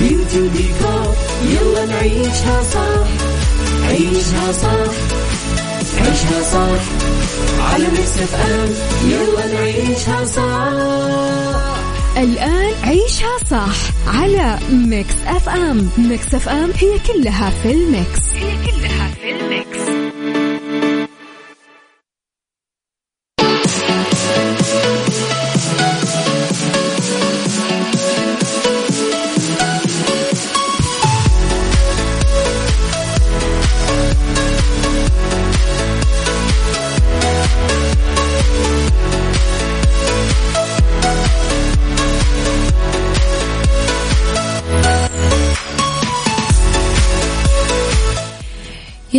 beauty وديكور يلا نعيشها صح. عيشها صح. عيشها صح. على Mix FM يلا نعيشها صح. الآن عيشها صح على Mix FM. Mix FM هي كلها في ال mix. هي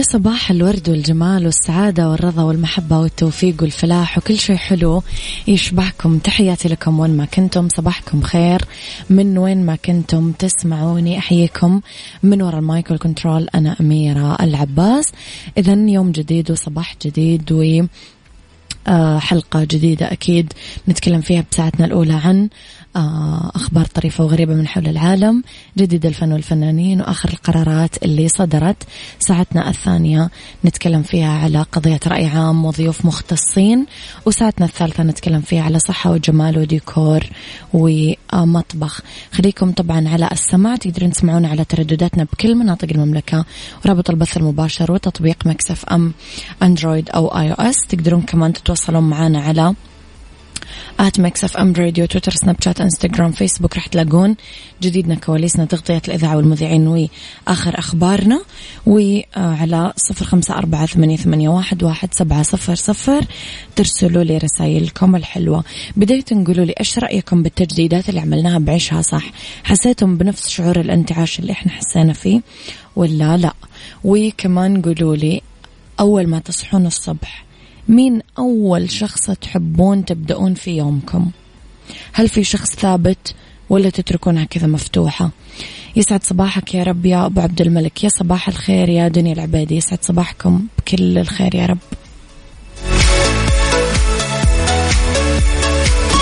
يا صباح الورد والجمال والسعادة والرضا والمحبة والتوفيق والفلاح وكل شيء حلو يشبهكم تحياتي لكم وين ما كنتم صباحكم خير. من وين ما كنتم تسمعوني أحييكم من وراء المايكل كنترول أنا أميرة العباس. إذا يوم جديد وصباح جديد و آه، حلقة جديدة أكيد نتكلم فيها بساعتنا الأولى عن أخبار طريفة وغريبة من حول العالم جديد الفن والفنانين وآخر القرارات اللي صدرت. ساعتنا الثانية نتكلم فيها على قضية رأي عام وضيوف مختصين وساعتنا الثالثة نتكلم فيها على صحة وجمال وديكور ومطبخ. خليكم طبعا على السماع تقدرون تسمعونا على تردداتنا بكل مناطق المملكة ورابط البث المباشر وتطبيق Mix FM Android أو iOS تقدرون كمان تتواصلون معنا على at Mix FM Radio تويتر سناب شات انستغرام فيسبوك راح تلاقون جديدنا كواليسنا تغطية الإذاعة والمذيعين وآخر أخبارنا. وعلى صفر خمسة أربعة ثمانية, ثمانية واحد, واحد سبعة صفر صفر. ترسلوا لي رسائلكم الحلوة. بداية نقولوا لي إيش رأيكم بالتجديدات اللي عملناها بعيشها صح؟ حسيتم بنفس شعور الانتعاش اللي إحنا حسينا فيه ولا لا؟ وكمان قولوا لي أول ما تصحون الصبح مين أول شخص تحبون تبدأون في يومكم؟ هل في شخص ثابت ولا تتركونها كذا مفتوحة؟ يسعد صباحك يا رب يا أبو عبد الملك يا صباح الخير يا دنيا العبادي يسعد صباحكم بكل الخير يا رب.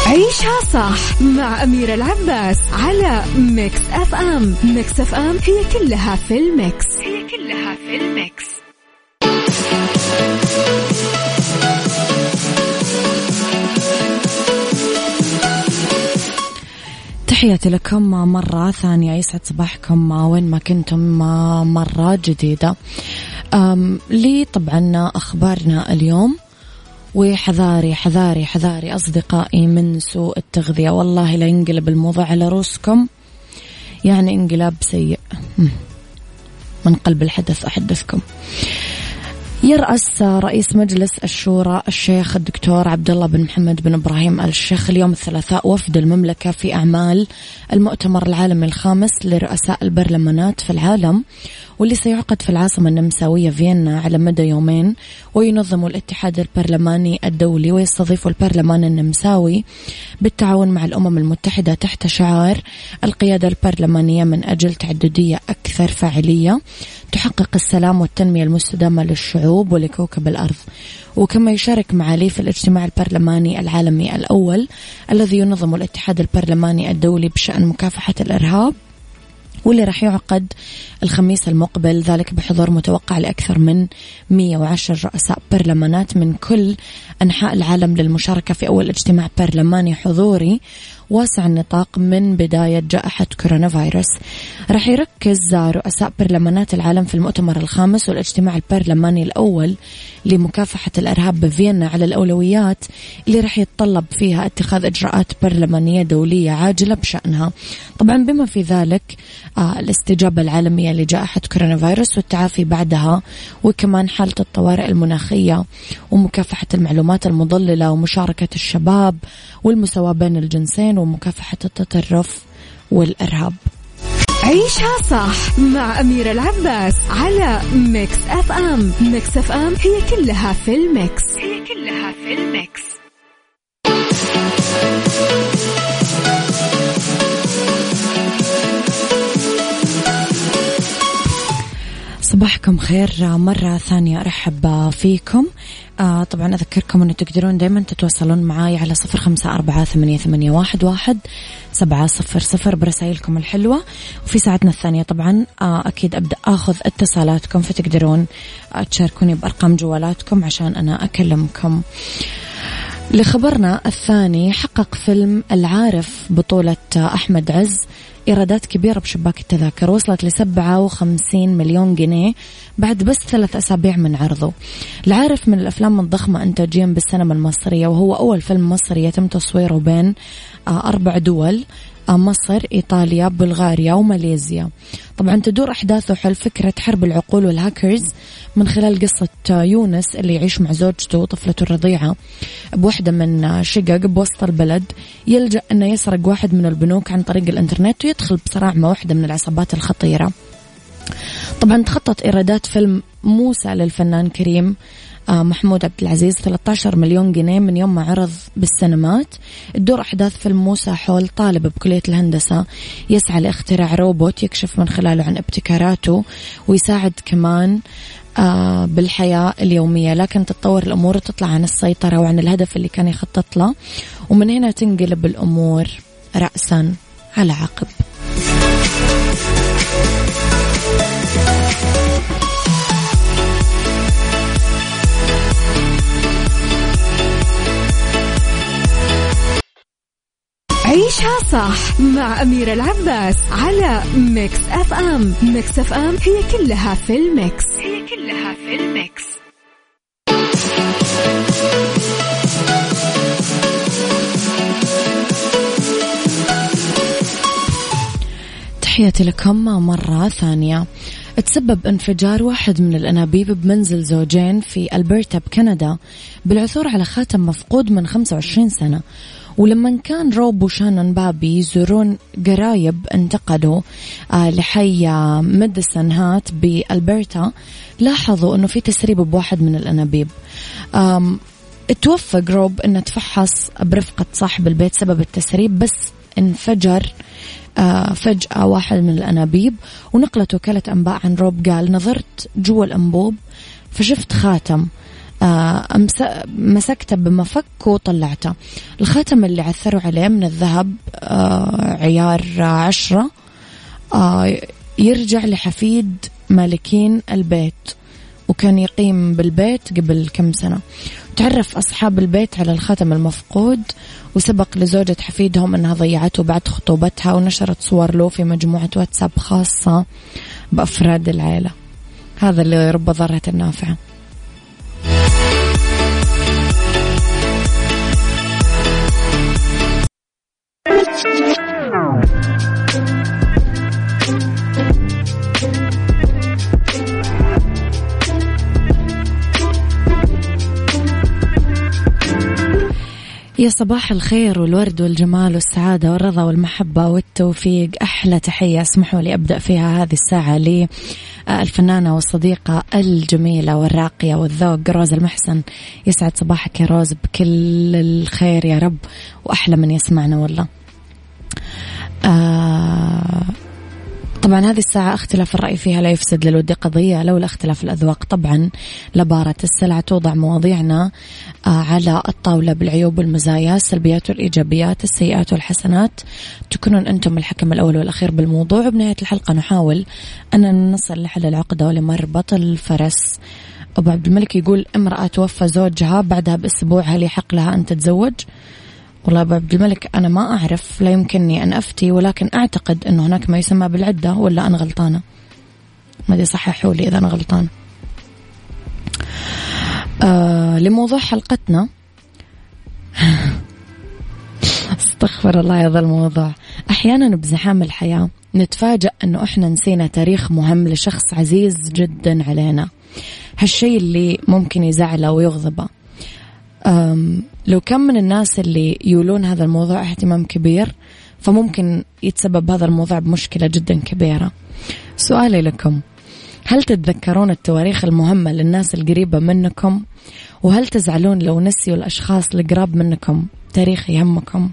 عيشها صح مع أميرة العباس على Mix FM. Mix FM هي كلها في ال Mix. هي كلها في ال Mix. تحياتي لكم مرة ثانية. يسعد صباحكم وين ما كنتم مرة جديدة. لي طبعا أخبارنا اليوم. وحذاري حذاري حذاري أصدقائي من سوء التغذية. والله لا ينقلب الموضوع على روسكم يعني انقلاب سيء. من قلب الحدث أحدثكم. يرأس رئيس مجلس الشورى الشيخ الدكتور عبد الله بن محمد بن إبراهيم ال الشيخ اليوم الثلاثاء وفد المملكة في أعمال المؤتمر العالمي الخامس لرؤساء البرلمانات في العالم واللي سيعقد في العاصمة النمساوية فيينا على مدى يومين وينظم الاتحاد البرلماني الدولي ويستضيف البرلمان النمساوي بالتعاون مع الأمم المتحدة تحت شعار القيادة البرلمانية من أجل تعددية أكثر فاعلية تحقق السلام والتنمية المستدامة للشعوب ولكوكب الأرض. وكما يشارك معالي في الاجتماع البرلماني العالمي الأول الذي ينظم الاتحاد البرلماني الدولي بشأن مكافحة الإرهاب واللي راح يعقد الخميس المقبل ذلك بحضور متوقع لأكثر من 110 رؤساء برلمانات من كل أنحاء العالم للمشاركة في أول اجتماع برلماني حضوري. واسع النطاق من بداية جائحة كورونا فيروس راح يركز رؤساء برلمانات العالم في المؤتمر الخامس والاجتماع البرلماني الأول لمكافحة الإرهاب بفيينا على الأولويات اللي راح يتطلب فيها اتخاذ إجراءات برلمانية دولية عاجلة بشأنها. طبعا بما في ذلك آه الاستجابة العالمية لجائحة كورونا فيروس والتعافي بعدها وكمان حالة الطوارئ المناخية ومكافحة المعلومات المضللة ومشاركة الشباب والمساواة بين الجنسين ومكافحة التطرف والإرهاب. عيشها صح مع أميرة العباس على Mix FM. Mix FM هي كلها في ال Mix. هي كلها في ال Mix. صباحكم خير. مرة ثانية أرحب فيكم. آه طبعا أذكركم أنه تقدرون دايما تتواصلون معي على صفر خمسة أربعة ثمانية, ثمانية واحد, واحد سبعة صفر صفر برسائلكم الحلوة. وفي ساعتنا الثانية طبعا آه أكيد أبدأ أخذ اتصالاتكم فتقدرون آه تشاركوني بأرقام جوالاتكم عشان أنا أكلمكم. لخبرنا الثاني حقق فيلم العارف بطولة أحمد عز. إيرادات كبيرة بشباك التذاكر. وصلت لسبعة وخمسين مليون جنيه بعد بس ثلاث أسابيع من عرضه. العارف من الأفلام الضخمة إنتاجيا بالسينما المصرية وهو أول فيلم مصري يتم تصويره بين آه، أربع دول مصر إيطاليا بلغاريا وماليزيا. طبعا تدور أحداثه حول فكرة حرب العقول والهاكرز من خلال قصة يونس اللي يعيش مع زوجته وطفلته الرضيعة بوحدة من شقق بوسط البلد. يلجأ أنه يسرق واحد من البنوك عن طريق الإنترنت ويدخل بصراع مع واحدة من العصابات الخطيرة. طبعا تخطط إيرادات فيلم موسى للفنان كريم. محمود عبد العزيز 13 مليون جنيه من يوم ما عرض بالسينمات. تدور أحداث فيلم موسى حول طالب بكلية الهندسة يسعى لاختراع روبوت يكشف من خلاله عن ابتكاراته ويساعد كمان آه بالحياة اليومية. لكن تتطور الأمور وتطلع عن السيطرة وعن الهدف اللي كان يخطط له. ومن هنا تنقلب الأمور رأسا على عقب. عيشها صح مع أميرة العباس على Mix FM. Mix FM هي كلها في ال Mix. هي كلها في ال Mix. تحياتي لكم مرة ثانية. تسبب انفجار واحد من الأنابيب بمنزل زوجين في ألبرتا بكندا بالعثور على خاتم مفقود من 25 سنة. ولما كان روب وشانون بابي يزورون قرايب انتقلوا آه لحي ميديسون هات بألبرتا لاحظوا أنه في تسريب بواحد من الأنابيب. توفق روب أنه تفحص برفقة صاحب البيت سبب التسريب بس انفجر آه فجأة واحد من الأنابيب ونقلت وكالة أنباء عن روب. قال نظرت جوا الأنبوب فشفت خاتم. آه، مسكته بمفك وطلعته. الخاتم اللي عثروا عليه من الذهب آه، عيار عشرة آه، يرجع لحفيد مالكين البيت وكان يقيم بالبيت قبل كم سنة. تعرف أصحاب البيت على الخاتم المفقود؟ وسبق لزوجة حفيدهم أنها ضيعته بعد خطوبتها ونشرت صور له في مجموعة واتساب خاصة بأفراد العائلة هذا اللي رب ضارة النافعة. يا صباح الخير والورد والجمال والسعادة والرضا والمحبة والتوفيق. أحلى تحية أسمحوا لي أبدأ فيها هذه الساعة للفنانة والصديقة الجميلة والراقية والذوق روز المحسن. يسعد صباحك يا روز بكل الخير يا رب وأحلى من يسمعنا والله. آه طبعا هذه الساعة اختلاف الرأي فيها لا يفسد للود قضية لولا اختلاف الأذواق. طبعا لبارة السلع توضع مواضيعنا آه، على الطاولة بالعيوب والمزايا السلبيات والإيجابيات السيئات والحسنات. تكونون أنتم الحكم الأول والأخير بالموضوع. وبنهاية الحلقة نحاول أن نصل لحل العقدة ولمربط الفرس. أبو عبد الملك يقول امرأة توفى زوجها بعدها بأسبوع هل يحق لها أن تتزوج؟ والله أبو عبد الملك أنا ما أعرف لا يمكنني أن أفتي ولكن أعتقد أنه هناك ما يسمى بالعدة ولا أنا غلطانة؟ ما أدري صححوا لي إذا أنا غلطانة. آه لموضوع حلقتنا. استغفر الله هذا الموضوع. أحيانا بزحام الحياة نتفاجأ أنه إحنا نسينا تاريخ مهم لشخص عزيز جدا علينا. هالشيء اللي ممكن يزعله ويغضبه. لو كم من الناس اللي يولون هذا الموضوع اهتمام كبير فممكن يتسبب هذا الموضوع بمشكلة جدا كبيرة. سؤالي لكم هل تتذكرون التواريخ المهمة للناس القريبة منكم؟ وهل تزعلون لو نسيوا الأشخاص القراب منكم؟ تاريخ يهمكم.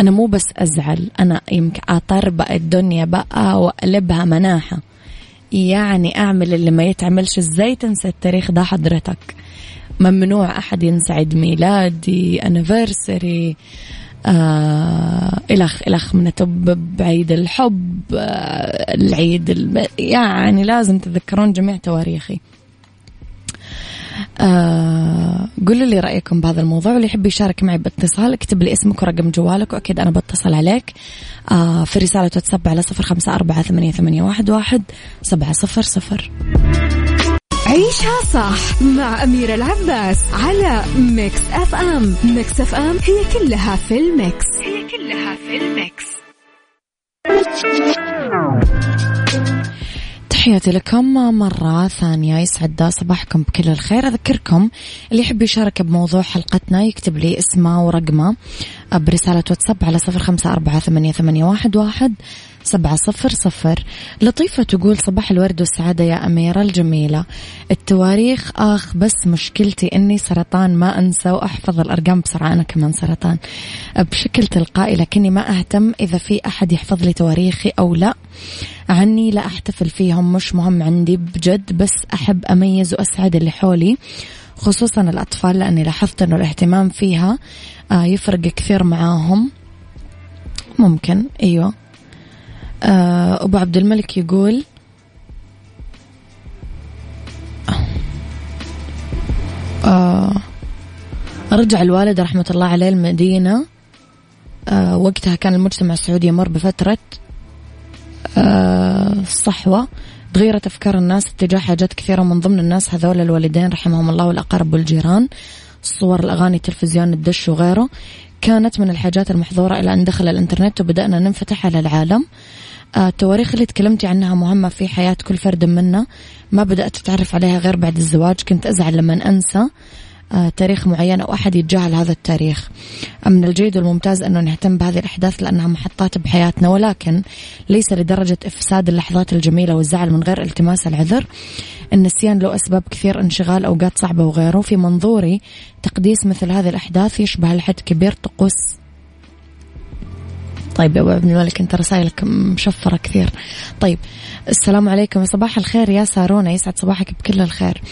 أنا مو بس أزعل أنا يمكن أطربق الدنيا بقى وأقلبها مناحة. يعني أعمل اللي ما يتعملش. إزاي تنسى التاريخ ده حضرتك؟ ممنوع أحد ينسى عيد ميلادي أنيفرساري آه إلخ إلخ من تب بعيد الحب آه العيد الب... يعني لازم تتذكرون جميع تواريخي. آه قولوا لي رأيكم بهذا الموضوع واللي يحب يشارك معي باتصال اكتب لي اسمك ورقم جوالك وأكيد أنا بتصل عليك. آه في رسالة واتساب على صفر خمسة أربعة ثمانية, ثمانية واحد, واحد سبعة صفر صفر. عيشها صح مع أميرة العباس على Mix FM. Mix FM هي كلها في ال Mix. هي كلها في ال Mix. تحياتي لكم مرة ثانية. يسعد صباحكم بكل الخير. أذكركم اللي يحب يشارك بموضوع حلقتنا يكتب لي اسمه ورقمه. برسالة واتساب على صفر خمسة أربعة ثمانية, ثمانية واحد, واحد سبعة صفر صفر. لطيفة تقول صباح الورد والسعادة يا أميرة الجميلة. التواريخ آخ بس مشكلتي أني سرطان ما أنسى وأحفظ الأرقام بسرعة أنا كمان سرطان. بشكل تلقائي لكني ما أهتم إذا في أحد يحفظ لي تواريخي أو لا. عني لا أحتفل فيهم مش مهم عندي بجد بس أحب أميز وأسعد اللي حولي. خصوصا الأطفال لأني لاحظت أنه الاهتمام فيها آه، يفرق كثير معاهم. ممكن أيوة. آه، أبو عبد الملك يقول آه رجع الوالد رحمة الله عليه المدينة. وقتها كان المجتمع السعودي يمر بفترة صحوة. تغيرت أفكار الناس اتجاه حاجات كثيرة من ضمن الناس هذول الوالدين رحمهم الله والأقارب والجيران الصور الأغاني التلفزيون الدش وغيره كانت من الحاجات المحظورة إلى أن دخل الإنترنت وبدأنا ننفتح على العالم. آه، التواريخ اللي تكلمتي عنها مهمة في حياة كل فرد منا ما بدأت أتعرف عليها غير بعد الزواج كنت أزعل لما أنسى. تاريخ معين أو أحد يتجاهل هذا التاريخ. من الجيد والممتاز أنه نهتم بهذه الأحداث لأنها محطات بحياتنا ولكن ليس لدرجة إفساد اللحظات الجميلة والزعل من غير التماس العذر. النسيان له أسباب كثير انشغال أوقات صعبة وغيره. في منظوري تقديس مثل هذه الأحداث يشبه لحد كبير طقوس طيب يا أبو عبد الملك أنت رسائلك مشفرة كثير. طيب السلام عليكم. صباح الخير يا سارونا يسعد صباحك بكل الخير.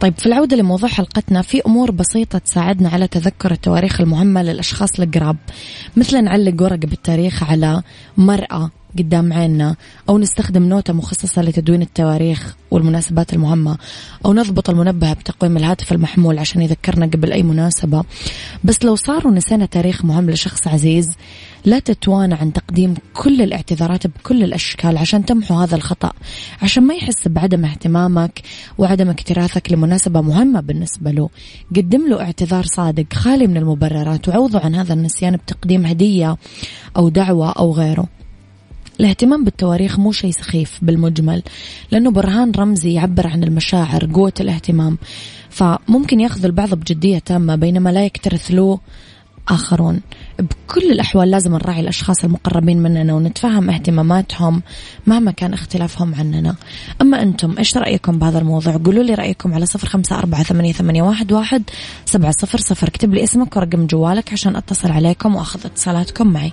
طيب في العودة لموضوع حلقتنا في أمور بسيطة تساعدنا على تذكر التواريخ المهمة للأشخاص القراب مثل نعلق ورقه بالتاريخ على مرأة قدام عيننا أو نستخدم نوتة مخصصة لتدوين التواريخ والمناسبات المهمة أو نضبط المنبه بتقويم الهاتف المحمول عشان يذكرنا قبل أي مناسبة. بس لو صاروا نسينا تاريخ مهم لشخص عزيز لا تتوانى عن تقديم كل الاعتذارات بكل الأشكال عشان تمحو هذا الخطأ عشان ما يحس بعدم اهتمامك وعدم اكتراثك لمناسبة مهمة بالنسبة له. قدم له اعتذار صادق خالي من المبررات وعوضه عن هذا النسيان بتقديم هدية أو دعوة أو غيره. الاهتمام بالتواريخ مو شيء سخيف بالمجمل لأنه برهان رمزي يعبر عن المشاعر قوة الاهتمام. فممكن ياخذ البعض بجدية تامة بينما لا يكترث له آخرون. بكل الأحوال لازم نراعي الأشخاص المقربين مننا ونتفهم اهتماماتهم مهما كان اختلافهم عننا. أما أنتم إيش رأيكم بهذا الموضوع؟ قولوا لي رأيكم على صفر خمسة أربعة ثمانية, ثمانية واحد, واحد سبعة صفر صفر اكتب لي اسمك ورقم جوالك عشان أتصل عليكم وأخذ اتصالاتكم معي.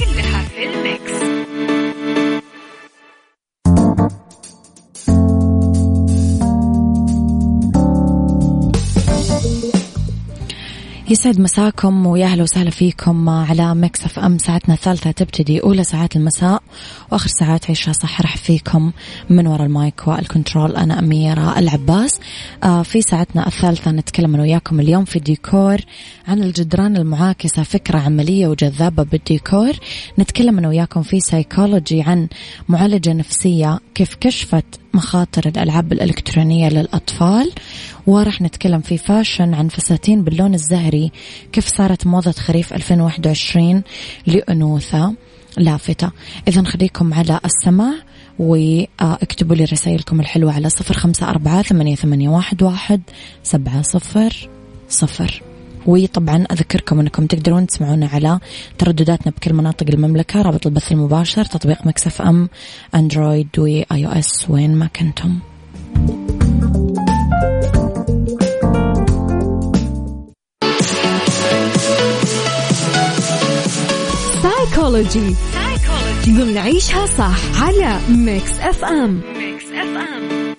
يسعد مساكم ويا أهلا وسهلا فيكم على Mix FM. ساعتنا الثالثة تبتدي أولى ساعات المساء وآخر ساعات عيشها صح رح فيكم من وراء ال mic وال control أنا أميرة العباس. آه في ساعتنا الثالثة نتكلم أنا وياكم اليوم في ديكور عن الجدران المعاكسة. فكرة عملية وجذابة بالديكور. نتكلم أنا وياكم في سايكولوجي عن معالجة نفسية كيف كشفت مخاطر الألعاب الإلكترونية للأطفال. وراح نتكلم في fashion عن فساتين باللون الزهري. كيف صارت موضة خريف 2021 لأنوثة لافتة؟ إذا خليكم على السماع واكتبوا لي رسائلكم الحلوة على صفر خمسة أربعة ثمانية, ثمانية واحد, واحد سبعة صفر صفر. وطبعا أذكركم أنكم تقدرون تسمعونا على تردداتنا بكل مناطق المملكة رابط البث المباشر تطبيق Mix FM Android و iOS وين ما كنتم. سايكولوجي ضمن عيشها صح على Mix FM Mix FM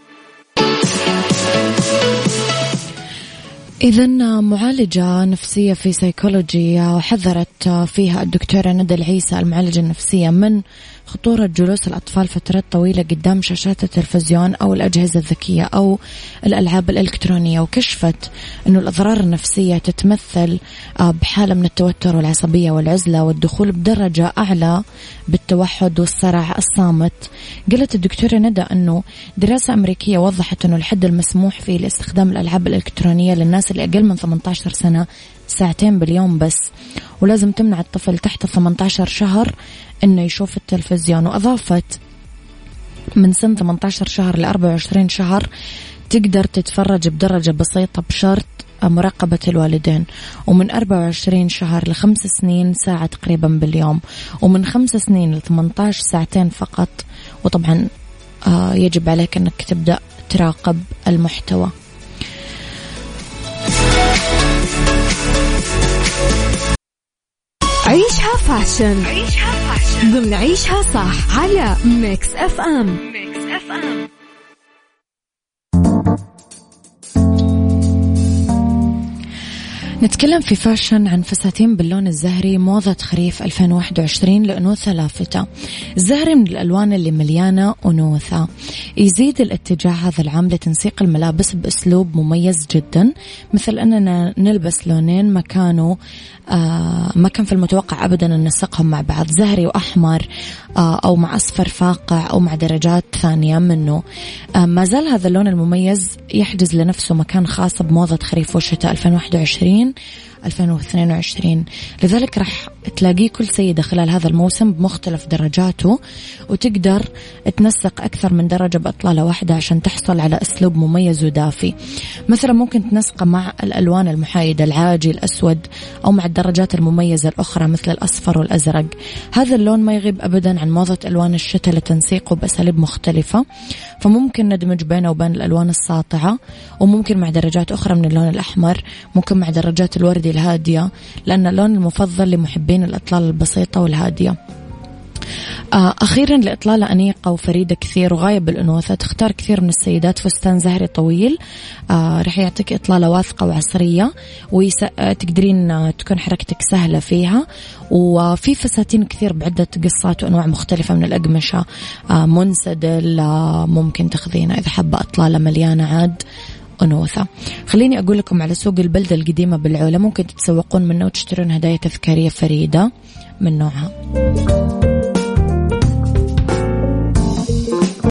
إذا معالجة نفسية في سيكولوجي وحذرت فيها الدكتورة ندى العيسى المعالجة النفسية من خطورة جلوس الأطفال فترات طويلة قدام شاشات التلفزيون أو الأجهزة الذكية أو الألعاب الإلكترونية وكشفت أنه الأضرار النفسية تتمثل آه، بحالة من التوتر والعصبية والعزلة والدخول بدرجة أعلى بالتوحد والصرع الصامت. قالت الدكتورة ندى أنه دراسة أمريكية وضحت أنه الحد المسموح فيه لاستخدام الألعاب الإلكترونية للناس اللي أقل من 18 سنة ساعتين باليوم بس. ولازم تمنع الطفل تحت 18 شهر إنه يشوف التلفزيون وأضافت من سن 18 شهر ل 24 شهر تقدر تتفرج بدرجة بسيطة بشرط مراقبة الوالدين. ومن 24 شهر لخمس سنين ساعة تقريبا باليوم. ومن خمس سنين ل 18 ساعتين فقط. وطبعا آه، يجب عليك أنك تبدأ تراقب المحتوى. عيشها fashion. عيشها fashion. ضمن عيشها صح على Mix FM. Mix FM. نتكلم في فاشن عن فساتين باللون الزهري موضة خريف 2021 لأنوثة لافتة الزهري من الألوان اللي مليانة أنوثة. يزيد الاتجاه هذا العام لتنسيق الملابس بأسلوب مميز جدا مثل أننا نلبس لونين مكانه آه ما كان في المتوقع أبدا أن نسقهم مع بعض زهري وأحمر آه أو مع أصفر فاقع أو مع درجات ثانية منه. آه ما زال هذا اللون المميز يحجز لنفسه مكان خاص بموضة خريف وشتاء 2021 2022 لذلك راح تلاقيه كل سيدة خلال هذا الموسم بمختلف درجاته وتقدر تنسق أكثر من درجة بأطلالة واحدة عشان تحصل على أسلوب مميز ودافي. مثلا ممكن تنسقه مع الألوان المحايدة العاجي الأسود أو مع الدرجات المميزة الأخرى مثل الأصفر والأزرق. هذا اللون ما يغيب أبدا عن موضة ألوان الشتاء لتنسيقه بأساليب مختلفة. فممكن ندمج بينه وبين الألوان الساطعة وممكن مع درجات أخرى من اللون الأحمر ممكن مع درجات الوردي الهادية لأن اللون المفضل لمحبين الإطلال البسيطة والهادية. آه، أخيرا لإطلالة أنيقة وفريدة كثير وغاية بالأنوثة تختار كثير من السيدات. فستان زهري طويل آه رح يعطيك إطلالة واثقة وعصرية وتقدرين آه، تكون حركتك سهلة فيها. وفي فساتين كثير بعدة قصات وأنواع مختلفة من الأقمشة آه منسدل آه ممكن تاخذينها إذا حابة إطلالة مليانة عاد. أنوثة. خليني أقول لكم على سوق البلدة القديمة بالعولة ممكن تتسوقون منه وتشترون هدايا تذكارية فريدة من نوعها.